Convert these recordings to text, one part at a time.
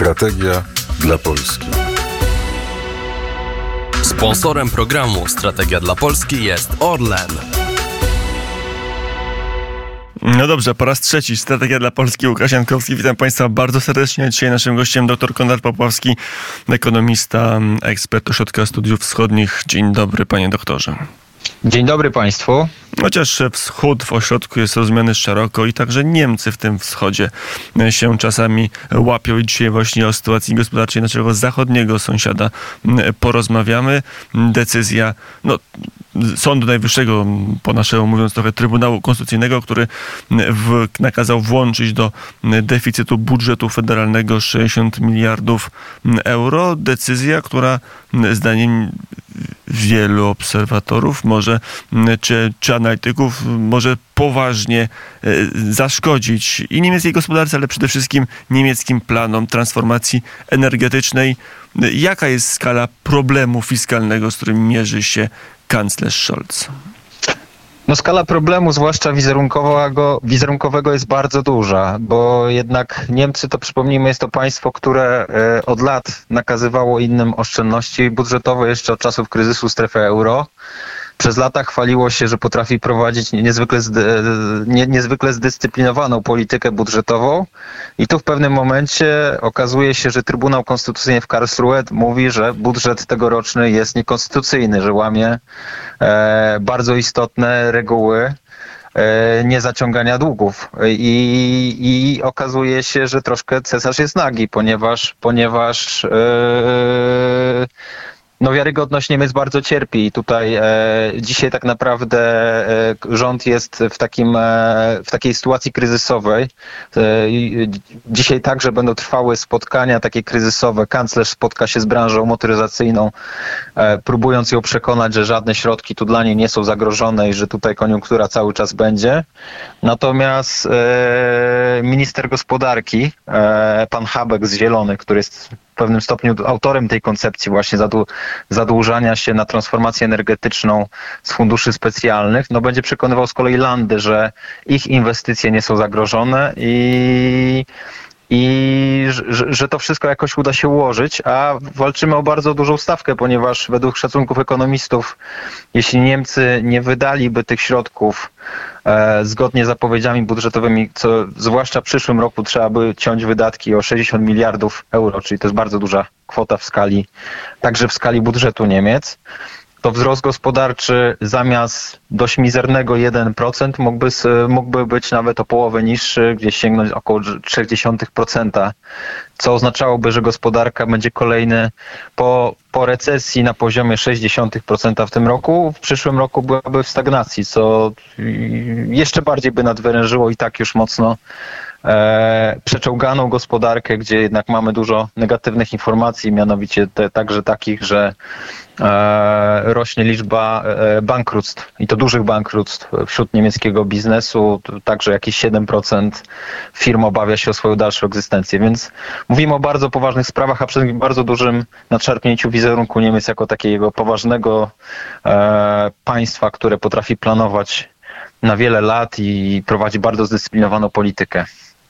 Strategia dla Polski. Sponsorem programu Strategia dla Polski jest Orlen. No dobrze, po raz trzeci Strategia dla Polski. Łukasz Jankowski, witam Państwa bardzo serdecznie. Dzisiaj naszym gościem dr Konrad Popławski, ekonomista, ekspert Ośrodka Studiów Wschodnich. Dzień dobry, panie doktorze. Dzień dobry Państwu. Chociaż wschód w ośrodku jest rozumiany szeroko i także Niemcy w tym wschodzie się czasami łapią i dzisiaj właśnie o sytuacji gospodarczej naszego zachodniego sąsiada porozmawiamy. Decyzja, no Sądu Najwyższego, po naszemu mówiąc trochę Trybunału Konstytucyjnego, który w, nakazał włączyć do deficytu budżetu federalnego 60 miliardów euro. Decyzja, która zdaniem wielu obserwatorów może, czy, czy analityków może poważnie e, zaszkodzić i niemieckiej gospodarce, ale przede wszystkim niemieckim planom transformacji energetycznej. Jaka jest skala problemu fiskalnego, z którym mierzy się kanclerz Scholz? No skala problemu, zwłaszcza wizerunkowego, wizerunkowego jest bardzo duża, bo jednak Niemcy, to przypomnijmy, jest to państwo, które e, od lat nakazywało innym oszczędności budżetowe jeszcze od czasów kryzysu strefy euro przez lata chwaliło się, że potrafi prowadzić niezwykle, nie, niezwykle zdyscyplinowaną politykę budżetową i tu w pewnym momencie okazuje się, że Trybunał Konstytucyjny w Karlsruhe mówi, że budżet tegoroczny jest niekonstytucyjny, że łamie e, bardzo istotne reguły e, niezaciągania długów. I, I okazuje się, że troszkę cesarz jest nagi, ponieważ, ponieważ e, no wiarygodność Niemiec bardzo cierpi i tutaj e, dzisiaj tak naprawdę e, rząd jest w, takim, e, w takiej sytuacji kryzysowej. E, dzisiaj także będą trwały spotkania takie kryzysowe. Kanclerz spotka się z branżą motoryzacyjną, e, próbując ją przekonać, że żadne środki tu dla niej nie są zagrożone i że tutaj koniunktura cały czas będzie. Natomiast e, minister gospodarki, pan Habek z Zielony, który jest pewnym stopniu autorem tej koncepcji właśnie zadłużania się na transformację energetyczną z funduszy specjalnych, no będzie przekonywał z kolei Landy, że ich inwestycje nie są zagrożone i i że, że, to wszystko jakoś uda się ułożyć, a walczymy o bardzo dużą stawkę, ponieważ według szacunków ekonomistów, jeśli Niemcy nie wydaliby tych środków e, zgodnie z zapowiedziami budżetowymi, co zwłaszcza w przyszłym roku trzeba by ciąć wydatki o 60 miliardów euro, czyli to jest bardzo duża kwota w skali, także w skali budżetu Niemiec, to wzrost gospodarczy zamiast dość mizernego 1% mógłby, mógłby być nawet o połowę niższy, gdzieś sięgnąć około 0,3%, co oznaczałoby, że gospodarka będzie kolejny po, po recesji na poziomie 0,6% w tym roku, w przyszłym roku byłaby w stagnacji, co jeszcze bardziej by nadwyrężyło i tak już mocno e, przeczołganą gospodarkę, gdzie jednak mamy dużo negatywnych informacji, mianowicie te, także takich, że e, rośnie liczba e, bankructw. I to dużych bankructw wśród niemieckiego biznesu, także jakieś 7% firm obawia się o swoją dalszą egzystencję, więc mówimy o bardzo poważnych sprawach, a przede wszystkim bardzo dużym nadszarpnięciu wizerunku Niemiec jako takiego poważnego e, państwa, które potrafi planować na wiele lat i prowadzi bardzo zdyscyplinowaną politykę.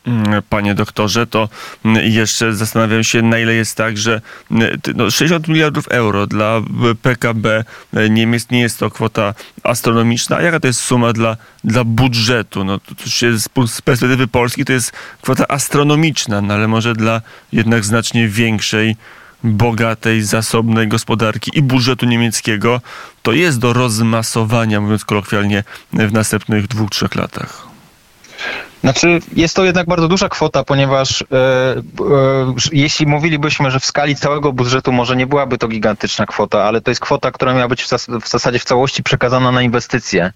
Mm, panie doktorze, to mm, jeszcze zastanawiam się, na ile jest tak, że mm, no 60 miliardów euro dla PKB Niemiec nie jest to kwota astronomiczna. A jaka to jest suma dla, dla budżetu? No, to się z perspektywy Polski to jest kwota astronomiczna, no ale może dla jednak znacznie większej bogatej, zasobnej gospodarki i budżetu niemieckiego, to jest do rozmasowania, mówiąc kolokwialnie, w następnych dwóch, trzech latach. Znaczy, jest to jednak bardzo duża kwota, ponieważ e, e, jeśli mówilibyśmy, że w skali całego budżetu może nie byłaby to gigantyczna kwota, ale to jest kwota, która miała być w, zas w zasadzie w całości przekazana na inwestycje.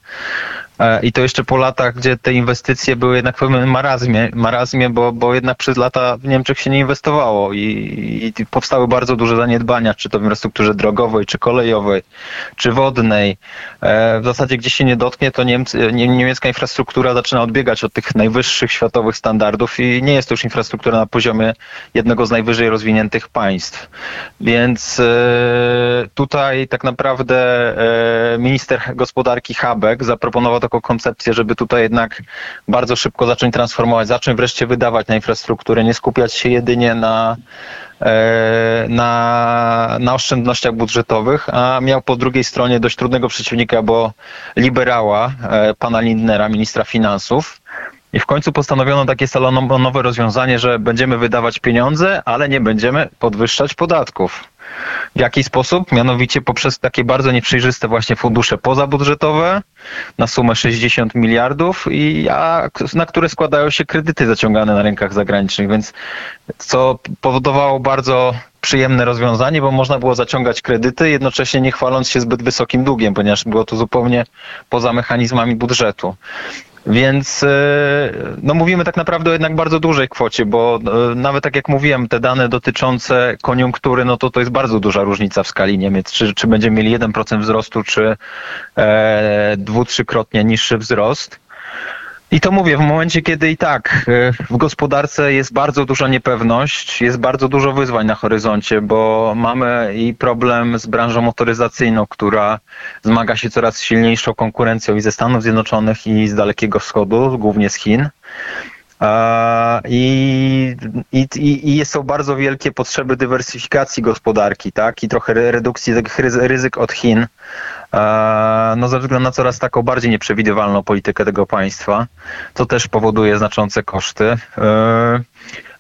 E, I to jeszcze po latach, gdzie te inwestycje były jednak w pewnym marazmie, marazmie bo, bo jednak przez lata w Niemczech się nie inwestowało i, i powstały bardzo duże zaniedbania, czy to w infrastrukturze drogowej, czy kolejowej, czy wodnej. E, w zasadzie gdzie się nie dotknie, to niemiecka infrastruktura zaczyna odbiegać od tych najwyższych wyższych światowych standardów i nie jest to już infrastruktura na poziomie jednego z najwyżej rozwiniętych państw. Więc e, tutaj tak naprawdę e, minister gospodarki Habek zaproponował taką koncepcję, żeby tutaj jednak bardzo szybko zacząć transformować, zacząć wreszcie wydawać na infrastrukturę, nie skupiać się jedynie na E, na, na oszczędnościach budżetowych, a miał po drugiej stronie dość trudnego przeciwnika, bo liberała, pana Lindnera, ministra finansów. I w końcu postanowiono takie salonowe rozwiązanie, że będziemy wydawać pieniądze, ale nie będziemy podwyższać podatków. W jaki sposób? Mianowicie poprzez takie bardzo nieprzejrzyste właśnie fundusze pozabudżetowe na sumę 60 miliardów i a, na które składają się kredyty zaciągane na rynkach zagranicznych, więc co powodowało bardzo przyjemne rozwiązanie, bo można było zaciągać kredyty, jednocześnie nie chwaląc się zbyt wysokim długiem, ponieważ było to zupełnie poza mechanizmami budżetu. Więc e, no mówimy tak naprawdę o jednak bardzo dużej kwocie, bo e, nawet tak jak mówiłem, te dane dotyczące koniunktury, no to to jest bardzo duża różnica w skali Niemiec. Czy, czy będziemy mieli 1% wzrostu, czy e, dwu, trzykrotnie niższy wzrost. I to mówię w momencie, kiedy i tak e, w gospodarce jest bardzo duża niepewność, jest bardzo dużo wyzwań na horyzoncie, bo mamy i problem z branżą motoryzacyjną, która zmaga się coraz silniejszą konkurencją i ze Stanów Zjednoczonych i z Dalekiego Wschodu, głównie z Chin. I, i, I są bardzo wielkie potrzeby dywersyfikacji gospodarki, tak? I trochę redukcji tych ryzyk od Chin no ze względu na coraz taką bardziej nieprzewidywalną politykę tego państwa, co też powoduje znaczące koszty. E,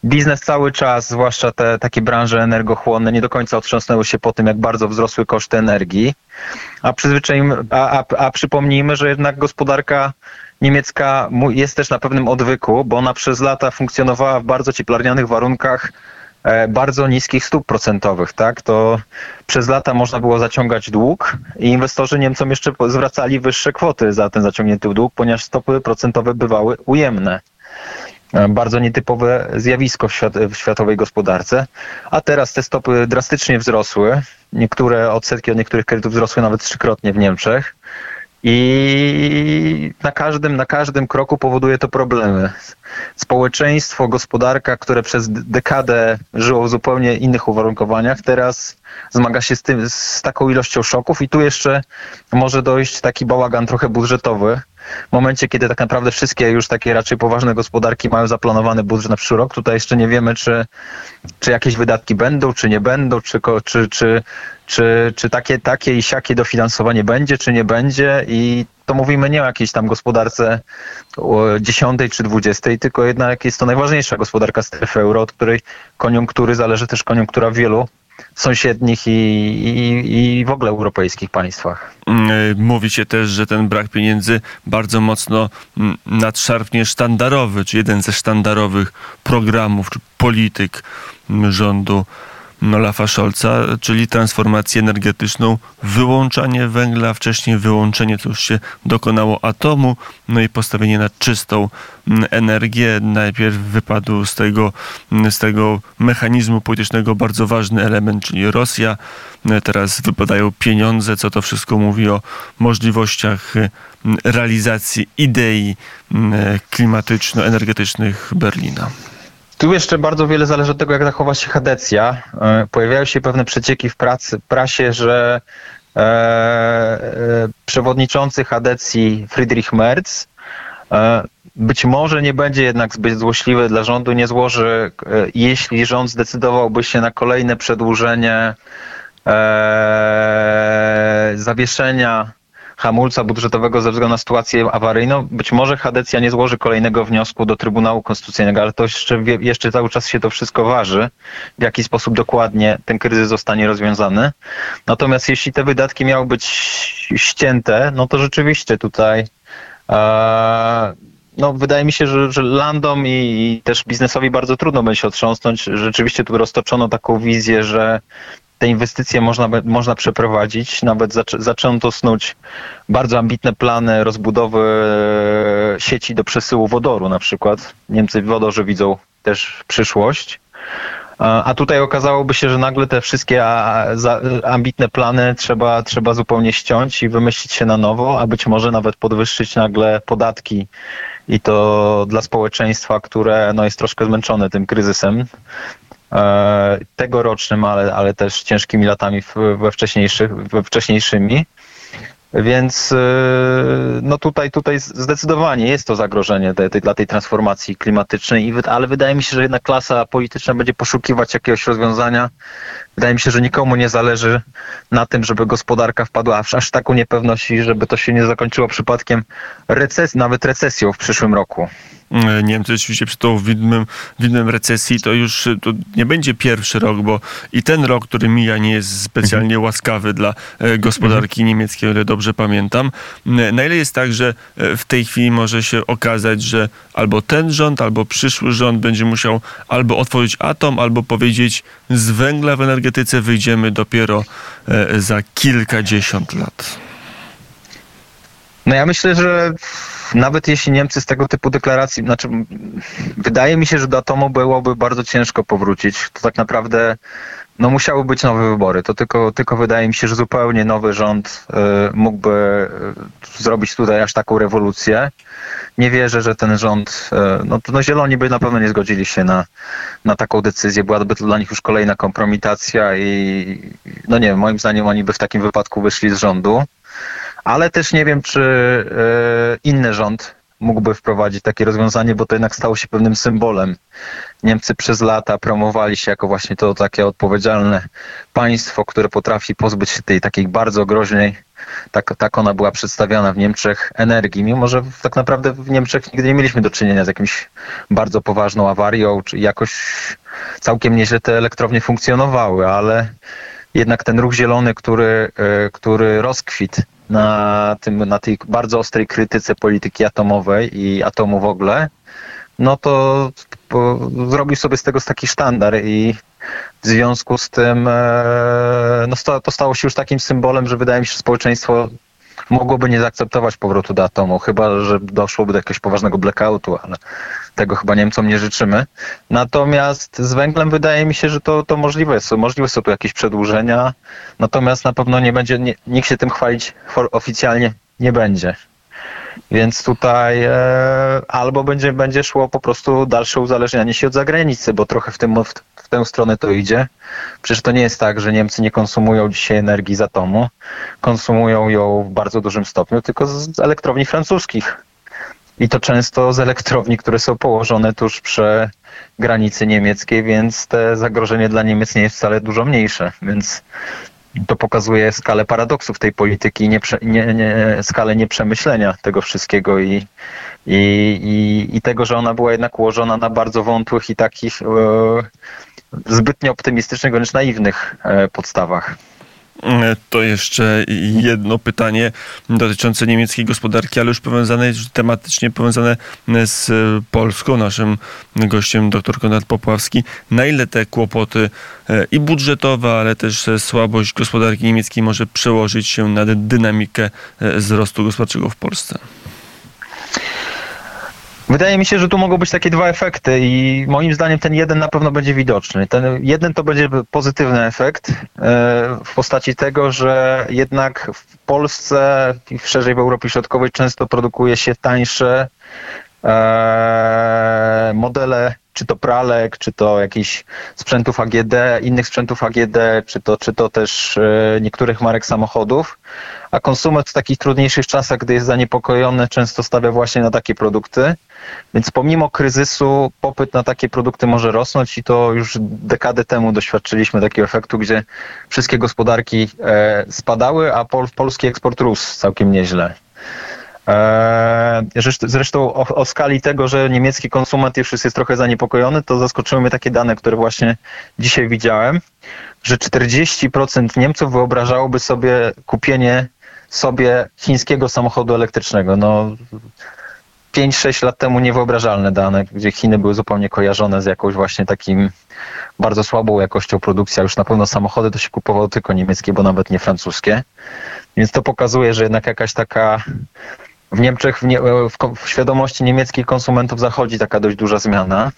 biznes cały czas, zwłaszcza te takie branże energochłonne, nie do końca otrząsnęły się po tym, jak bardzo wzrosły koszty energii. A, a, a, a przypomnijmy, że jednak gospodarka niemiecka jest też na pewnym odwyku, bo ona przez lata funkcjonowała w bardzo cieplarnianych warunkach E, bardzo niskich stóp procentowych, tak? To przez lata można było zaciągać dług i inwestorzy Niemcom jeszcze zwracali wyższe kwoty za ten zaciągnięty dług, ponieważ stopy procentowe bywały ujemne. E, bardzo nietypowe zjawisko w, świat, w światowej gospodarce. A teraz te stopy drastycznie wzrosły. Niektóre odsetki od niektórych kredytów wzrosły nawet trzykrotnie w Niemczech. I na każdym, na każdym kroku powoduje to problemy. Społeczeństwo, gospodarka, które przez dekadę żyło w zupełnie innych uwarunkowaniach, teraz zmaga się z, tym, z taką ilością szoków i tu jeszcze może dojść taki bałagan trochę budżetowy. W momencie, kiedy tak naprawdę wszystkie już takie raczej poważne gospodarki mają zaplanowany budżet na przyszły rok, tutaj jeszcze nie wiemy, czy, czy jakieś wydatki będą, czy nie będą, czy, czy, czy, czy, czy takie, takie i siakie dofinansowanie będzie, czy nie będzie. I to mówimy nie o jakiejś tam gospodarce dziesiątej czy dwudziestej, tylko jednak jest to najważniejsza gospodarka strefy euro, od której koniunktury zależy też koniunktura wielu sąsiednich i, i, i w ogóle europejskich państwach. Mm, e, mówi się też, że ten brak pieniędzy bardzo mocno mm, nadszarpnie sztandarowy, czy jeden ze sztandarowych programów, czy polityk mm, rządu Olafa Scholza, czyli transformację energetyczną, wyłączanie węgla, wcześniej wyłączenie, co już się dokonało atomu, no i postawienie na czystą mm, energię. Najpierw wypadł z tego, mm, z tego mechanizmu politycznego bardzo ważny element, czyli Rosja. Teraz wypadają pieniądze, co to wszystko mówi o możliwościach mm, realizacji idei klimatyczno-energetycznych Berlina. Tu jeszcze bardzo wiele zależy od tego, jak zachowa się Hadecja. E, pojawiają się pewne przecieki w pracy, prasie, że e, e, przewodniczący Hadecji Friedrich Merz e, być może nie będzie jednak zbyt złośliwy dla rządu, nie złoży, e, jeśli rząd zdecydowałby się na kolejne przedłużenie zawieszenia hamulca budżetowego ze względu na sytuację awaryjną. Być może Hadecja nie złoży kolejnego wniosku do Trybunału Konstytucyjnego, ale to jeszcze, jeszcze cały czas się to wszystko waży, w jaki sposób dokładnie ten kryzys zostanie rozwiązany. Natomiast jeśli te wydatki miały być ścięte, no to rzeczywiście tutaj e, no, wydaje mi się, że, że landom i, i, też biznesowi bardzo trudno będzie się otrząsnąć. Rzeczywiście tu roztoczono taką wizję, że te inwestycje można, można przeprowadzić. Nawet zaczę, zaczęto snuć bardzo ambitne plany rozbudowy e, sieci do przesyłu wodoru na przykład. Niemcy w wodorze widzą też przyszłość. A tutaj okazałoby się, że nagle te wszystkie ambitne plany trzeba, trzeba zupełnie ściąć i wymyślić się na nowo, a być może nawet podwyższyć nagle podatki i to dla społeczeństwa, które no, jest troszkę zmęczone tym kryzysem tegorocznym, ale, ale też ciężkimi latami we, wcześniejszych, we wcześniejszymi. Więc e, no tutaj, tutaj zdecydowanie jest to zagrożenie te, te, dla tej transformacji klimatycznej, ale wydaje mi się, że jednak klasa polityczna będzie poszukiwać jakiegoś rozwiązania. Wydaje mi się, że nikomu nie zależy na tym, żeby gospodarka wpadła w aż taką niepewność i żeby to się nie zakończyło przypadkiem recesji, nawet recesją w przyszłym roku. E, Niemcy oczywiście przy tą widmem, widmem recesji to już to nie będzie pierwszy rok, bo i ten rok, który mija, nie jest specjalnie mhm. łaskawy dla e, gospodarki mhm. niemieckiej, o ile dobrze pamiętam. Na ile jest tak, że e, w tej chwili może się okazać, że albo ten rząd, albo przyszły rząd będzie musiał albo otworzyć atom, albo powiedzieć z węgla w energetyce wyjdziemy dopiero za kilkadziesiąt lat. No ja myślę, że nawet jeśli Niemcy z tego typu deklaracji, znaczy wydaje mi się, że do atomu byłoby bardzo ciężko powrócić. To tak naprawdę no musiały być nowe wybory. To tylko, tylko wydaje mi się, że zupełnie nowy rząd y, mógłby y, zrobić tutaj aż taką rewolucję. Nie wierzę, że ten rząd, y, no, no zieloni by na pewno nie zgodzili się na, na taką decyzję. Byłaby to dla nich już kolejna kompromitacja i no nie moim zdaniem oni by w takim wypadku wyszli z rządu ale też nie wiem, czy e, inny rząd mógłby wprowadzić takie rozwiązanie, bo to jednak stało się pewnym symbolem. Niemcy przez lata promowali się jako właśnie to takie odpowiedzialne państwo, które potrafi pozbyć się tej takiej bardzo groźnej, tak, tak ona była przedstawiana w Niemczech, energii, mimo że tak naprawdę w Niemczech nigdy nie mieliśmy do czynienia z jakimś bardzo poważną awarią, czy jakoś całkiem nieźle te elektrownie funkcjonowały, ale jednak ten ruch zielony, który, e, który rozkwit na, tym, na tej bardzo ostrej krytyce polityki atomowej i atomu w ogóle, no to zrobił sobie z tego taki sztandar i w związku z tym e, no to stało się już takim symbolem, że wydaje mi się, że społeczeństwo mogłoby nie zaakceptować powrotu do atomu, chyba że doszłoby do jakiegoś poważnego blackoutu, ale tego chyba Niemcom nie życzymy. Natomiast z węglem wydaje mi się, że to, to możliwe jest. Możliwe są tu jakieś przedłużenia, natomiast na pewno nie będzie, nie, nikt się tym chwalić oficjalnie nie będzie. Więc tutaj e, albo będzie, będzie szło po prostu dalsze uzależnianie się od zagranicy, bo trochę w, tym, w, w tę stronę to idzie. Przecież to nie jest tak, że Niemcy nie konsumują dzisiaj energii z atomu. Konsumują ją w bardzo dużym stopniu, tylko z elektrowni francuskich. I to często z elektrowni, które są położone tuż przy granicy niemieckiej, więc te zagrożenie dla Niemiec nie jest wcale dużo mniejsze. Więc to pokazuje skalę paradoksów tej polityki, nie, nie, nie, skalę nieprzemyślenia tego wszystkiego i, i, i, i, tego, że ona była jednak ułożona na bardzo wątłych i takich e, zbytnio optymistycznych, wręcz naiwnych e, podstawach. E, to jeszcze jedno pytanie dotyczące niemieckiej gospodarki, ale już powiązane, tematycznie powiązane z Polską. Naszym gościem dr Konrad Popławski. Na ile te kłopoty e, i budżetowe, ale też słabość gospodarki niemieckiej może przełożyć się na dynamikę e, wzrostu gospodarczego w Polsce? Wydaje mi się, że tu mogą być takie dwa efekty i moim zdaniem ten jeden na pewno będzie widoczny. Ten jeden to będzie pozytywny efekt e, w postaci tego, że jednak w Polsce i szerzej w Europie Środkowej często produkuje się tańsze modele czy to pralek, czy to jakichś sprzętów AGD, innych sprzętów AGD, czy to, czy to też e, niektórych marek samochodów. A konsument w takich trudniejszych czasach, gdy jest zaniepokojony, często stawia właśnie na takie produkty. Więc pomimo kryzysu popyt na takie produkty może rosnąć i to już dekadę temu doświadczyliśmy takiego efektu, gdzie wszystkie gospodarki e, spadały, a pol, polski eksport rósł całkiem nieźle. E, zresztą o, o, skali tego, że niemiecki konsument już jest trochę zaniepokojony, to zaskoczyły mnie takie dane, które właśnie dzisiaj widziałem, że 40% Niemców wyobrażałoby sobie kupienie sobie chińskiego samochodu elektrycznego. No, 5-6 lat temu niewyobrażalne dane, gdzie Chiny były zupełnie kojarzone z jakąś właśnie takim bardzo słabą jakością produkcji, a już na pewno samochody to się kupowało tylko niemieckie, bo nawet nie francuskie. Więc to pokazuje, że jednak jakaś taka w Niemczech, w, nie, w, w świadomości niemieckich konsumentów zachodzi taka dość duża zmiana.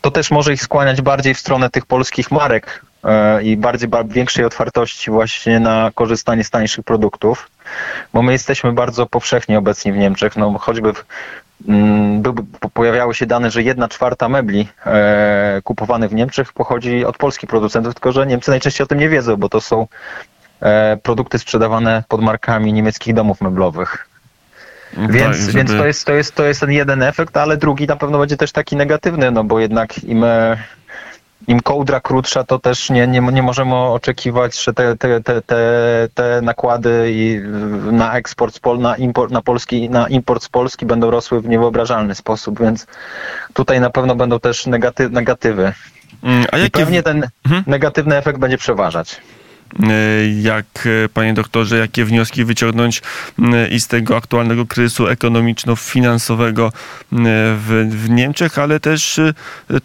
to też może ich skłaniać bardziej w stronę tych polskich marek e, i bardziej większej otwartości właśnie na korzystanie z tańszych produktów, bo my jesteśmy bardzo powszechnie obecni w Niemczech, no choćby w, mm, pojawiały się dane, że jedna czwarta mebli e, kupowanych w Niemczech pochodzi od polskich producentów, tylko że Niemcy najczęściej o tym nie wiedzą, bo to są e, produkty sprzedawane pod markami niemieckich domów meblowych. Więc, tak, żeby... więc to, jest, to, jest, to jest ten jeden efekt, ale drugi na pewno będzie też taki negatywny, no bo jednak im, e, im kołdra krótsza, to też nie, nie, nie możemy oczekiwać, że te, te, te, te, te nakłady na eksport, na import, na, Polski, na import z Polski będą rosły w niewyobrażalny sposób, więc tutaj na pewno będą też negaty, negatywy. Mm, a jakie... I pewnie ten mhm. negatywny efekt będzie przeważać. E, jak, e, panie doktorze, jakie wnioski wyciągnąć e, i z tego aktualnego kryzysu ekonomiczno-finansowego w, w Niemczech, ale też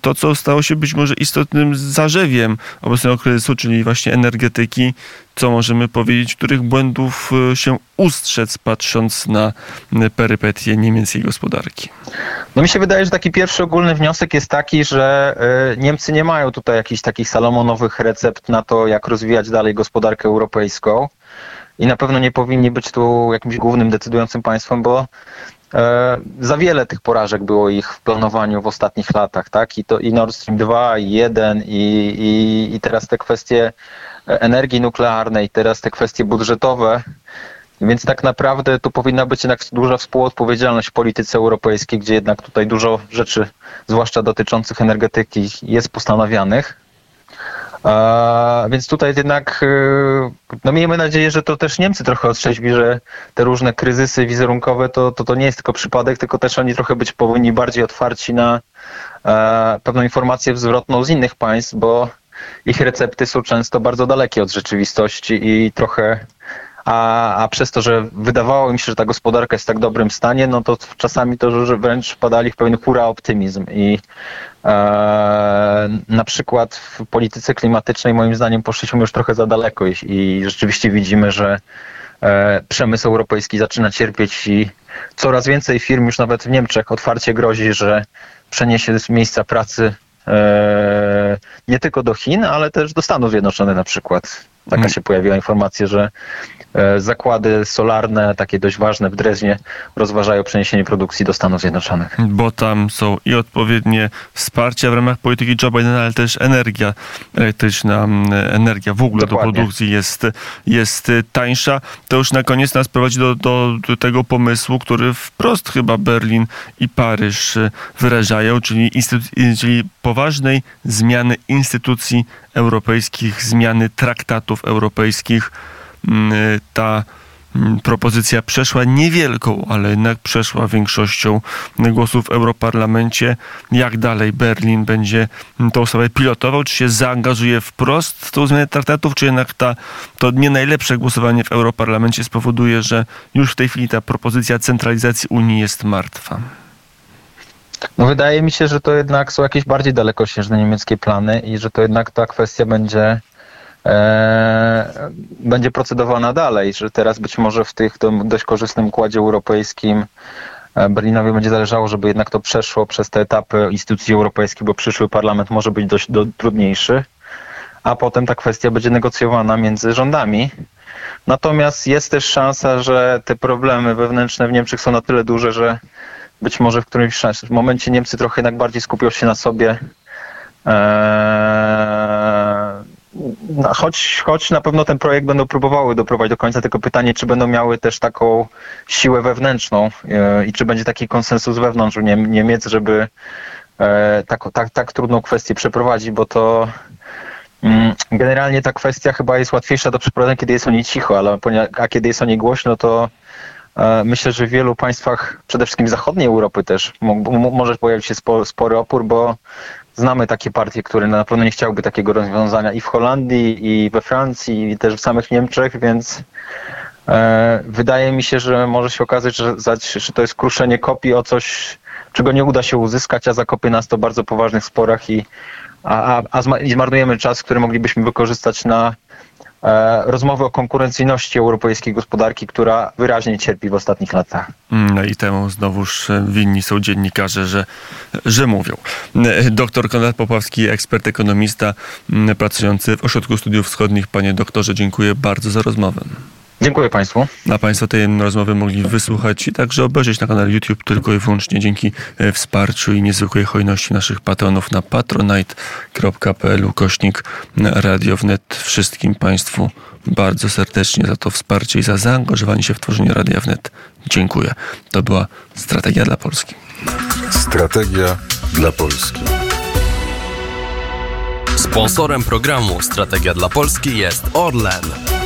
to, co stało się być może istotnym zarzewiem obecnego kryzysu, czyli właśnie energetyki, co możemy powiedzieć, których błędów e, się ustrzec, patrząc na perypetie niemieckiej gospodarki? No mi się wydaje, że taki pierwszy ogólny wniosek jest taki, że e, Niemcy nie mają tutaj jakichś takich salomonowych recept na to, jak rozwijać dalej gospodarkę europejską. I na pewno nie powinni być tu jakimś głównym decydującym państwem, bo za wiele tych porażek było ich w planowaniu w ostatnich latach, tak? I to i Nord Stream 2, i 1, i, i, i teraz te kwestie energii nuklearnej, teraz te kwestie budżetowe. Więc tak naprawdę tu powinna być jednak duża współodpowiedzialność w polityce europejskiej, gdzie jednak tutaj dużo rzeczy, zwłaszcza dotyczących energetyki, jest postanawianych. Więc tutaj jednak, e, no miejmy nadzieję, że to też Niemcy trochę otrzeźwi, że te różne kryzysy wizerunkowe to, to, to nie jest tylko przypadek, tylko też oni trochę być powinni bardziej otwarci na e, pewną informację zwrotną z innych państw, bo ich recepty są często bardzo dalekie od rzeczywistości i trochę a, a przez to, że wydawało mi się, że ta gospodarka jest w tak dobrym stanie, no to czasami to że wręcz padali w pewien hura optymizm i e, na przykład w polityce klimatycznej moim zdaniem poszliśmy już trochę za daleko i, i rzeczywiście widzimy, że e, przemysł europejski zaczyna cierpieć i coraz więcej firm już nawet w Niemczech otwarcie grozi, że przeniesie z miejsca pracy E, nie tylko do Chin, ale też do Stanów Zjednoczonych na przykład. Taka hmm. się pojawiła informacja, że e, zakłady solarne, takie dość ważne w Dreźnie, rozważają przeniesienie produkcji do Stanów Zjednoczonych. Bo tam są i odpowiednie wsparcia w ramach polityki Joe Bidena, ale też energia elektryczna, energia w ogóle Dokładnie. do produkcji jest, jest tańsza. To już na koniec nas prowadzi do, do, do tego pomysłu, który wprost chyba Berlin i Paryż wyrażają, czyli, czyli poważnej zmiany instytucji europejskich, zmiany traktatów europejskich. Mm, ta mm, propozycja przeszła niewielką, ale jednak przeszła większością głosów w Europarlamencie. Jak dalej Berlin będzie tą sprawę pilotował? Czy się zaangażuje wprost w tą zmianę traktatów, czy jednak ta, to nie najlepsze głosowanie w Europarlamencie spowoduje, że już w tej chwili ta propozycja centralizacji Unii jest martwa? No wydaje mi się, że to jednak są jakieś bardziej dalekosiężne niemieckie plany i że to jednak ta kwestia będzie e, będzie procedowana dalej, że teraz być może w tych dość korzystnym układzie europejskim e, Berlinowi będzie zależało, żeby jednak to przeszło przez te etapy instytucji europejskich, bo przyszły parlament może być dość do, trudniejszy, a potem ta kwestia będzie negocjowana między rządami. Natomiast jest też szansa, że te problemy wewnętrzne w Niemczech są na tyle duże, że być może w którymś momencie Niemcy trochę jednak bardziej skupią się na sobie. Eee, no, choć, choć na pewno ten projekt będą próbowały doprowadzić do końca, tylko pytanie, czy będą miały też taką siłę wewnętrzną e, i czy będzie taki konsensus wewnątrz Niemiec, żeby e, tak, tak, tak trudną kwestię przeprowadzić, bo to mm, generalnie ta kwestia chyba jest łatwiejsza do przeprowadzenia, kiedy jest o niej cicho, ale, a kiedy jest o niej głośno, to myślę, że w wielu państwach, przede wszystkim zachodniej Europy też, może pojawić się spory opór, bo znamy takie partie, które na pewno nie chciałyby takiego rozwiązania i w Holandii, i we Francji, i też w samych Niemczech, więc e, wydaje mi się, że może się okazać, że, to jest kruszenie kopii o coś, czego nie uda się uzyskać, a zakopie nas to bardzo poważnych sporach i a, a, a zmarnujemy czas, który moglibyśmy wykorzystać na e, rozmowy o konkurencyjności europejskiej gospodarki, która wyraźnie cierpi w ostatnich latach. No i temu znowuż e, winni są dziennikarze, że, że mówią. E, Doktor Konrad Popławski, ekspert ekonomista m, pracujący w Ośrodku Studiów Wschodnich. Panie doktorze, dziękuję bardzo za rozmowę. Dziękuję Państwu. A Państwo tej rozmowy mogli wysłuchać i także obejrzeć na kanale YouTube tylko i wyłącznie dzięki e, wsparciu i niezwykłej hojności naszych patronów na patronite.pl kośnik Radio Wnet. Wszystkim Państwu bardzo serdecznie za to wsparcie i za zaangażowanie się w tworzenie Radia Wnet. Dziękuję. To była Strategia dla Polski. Strategia dla Polski. Sponsorem programu Strategia dla Polski jest Orlen.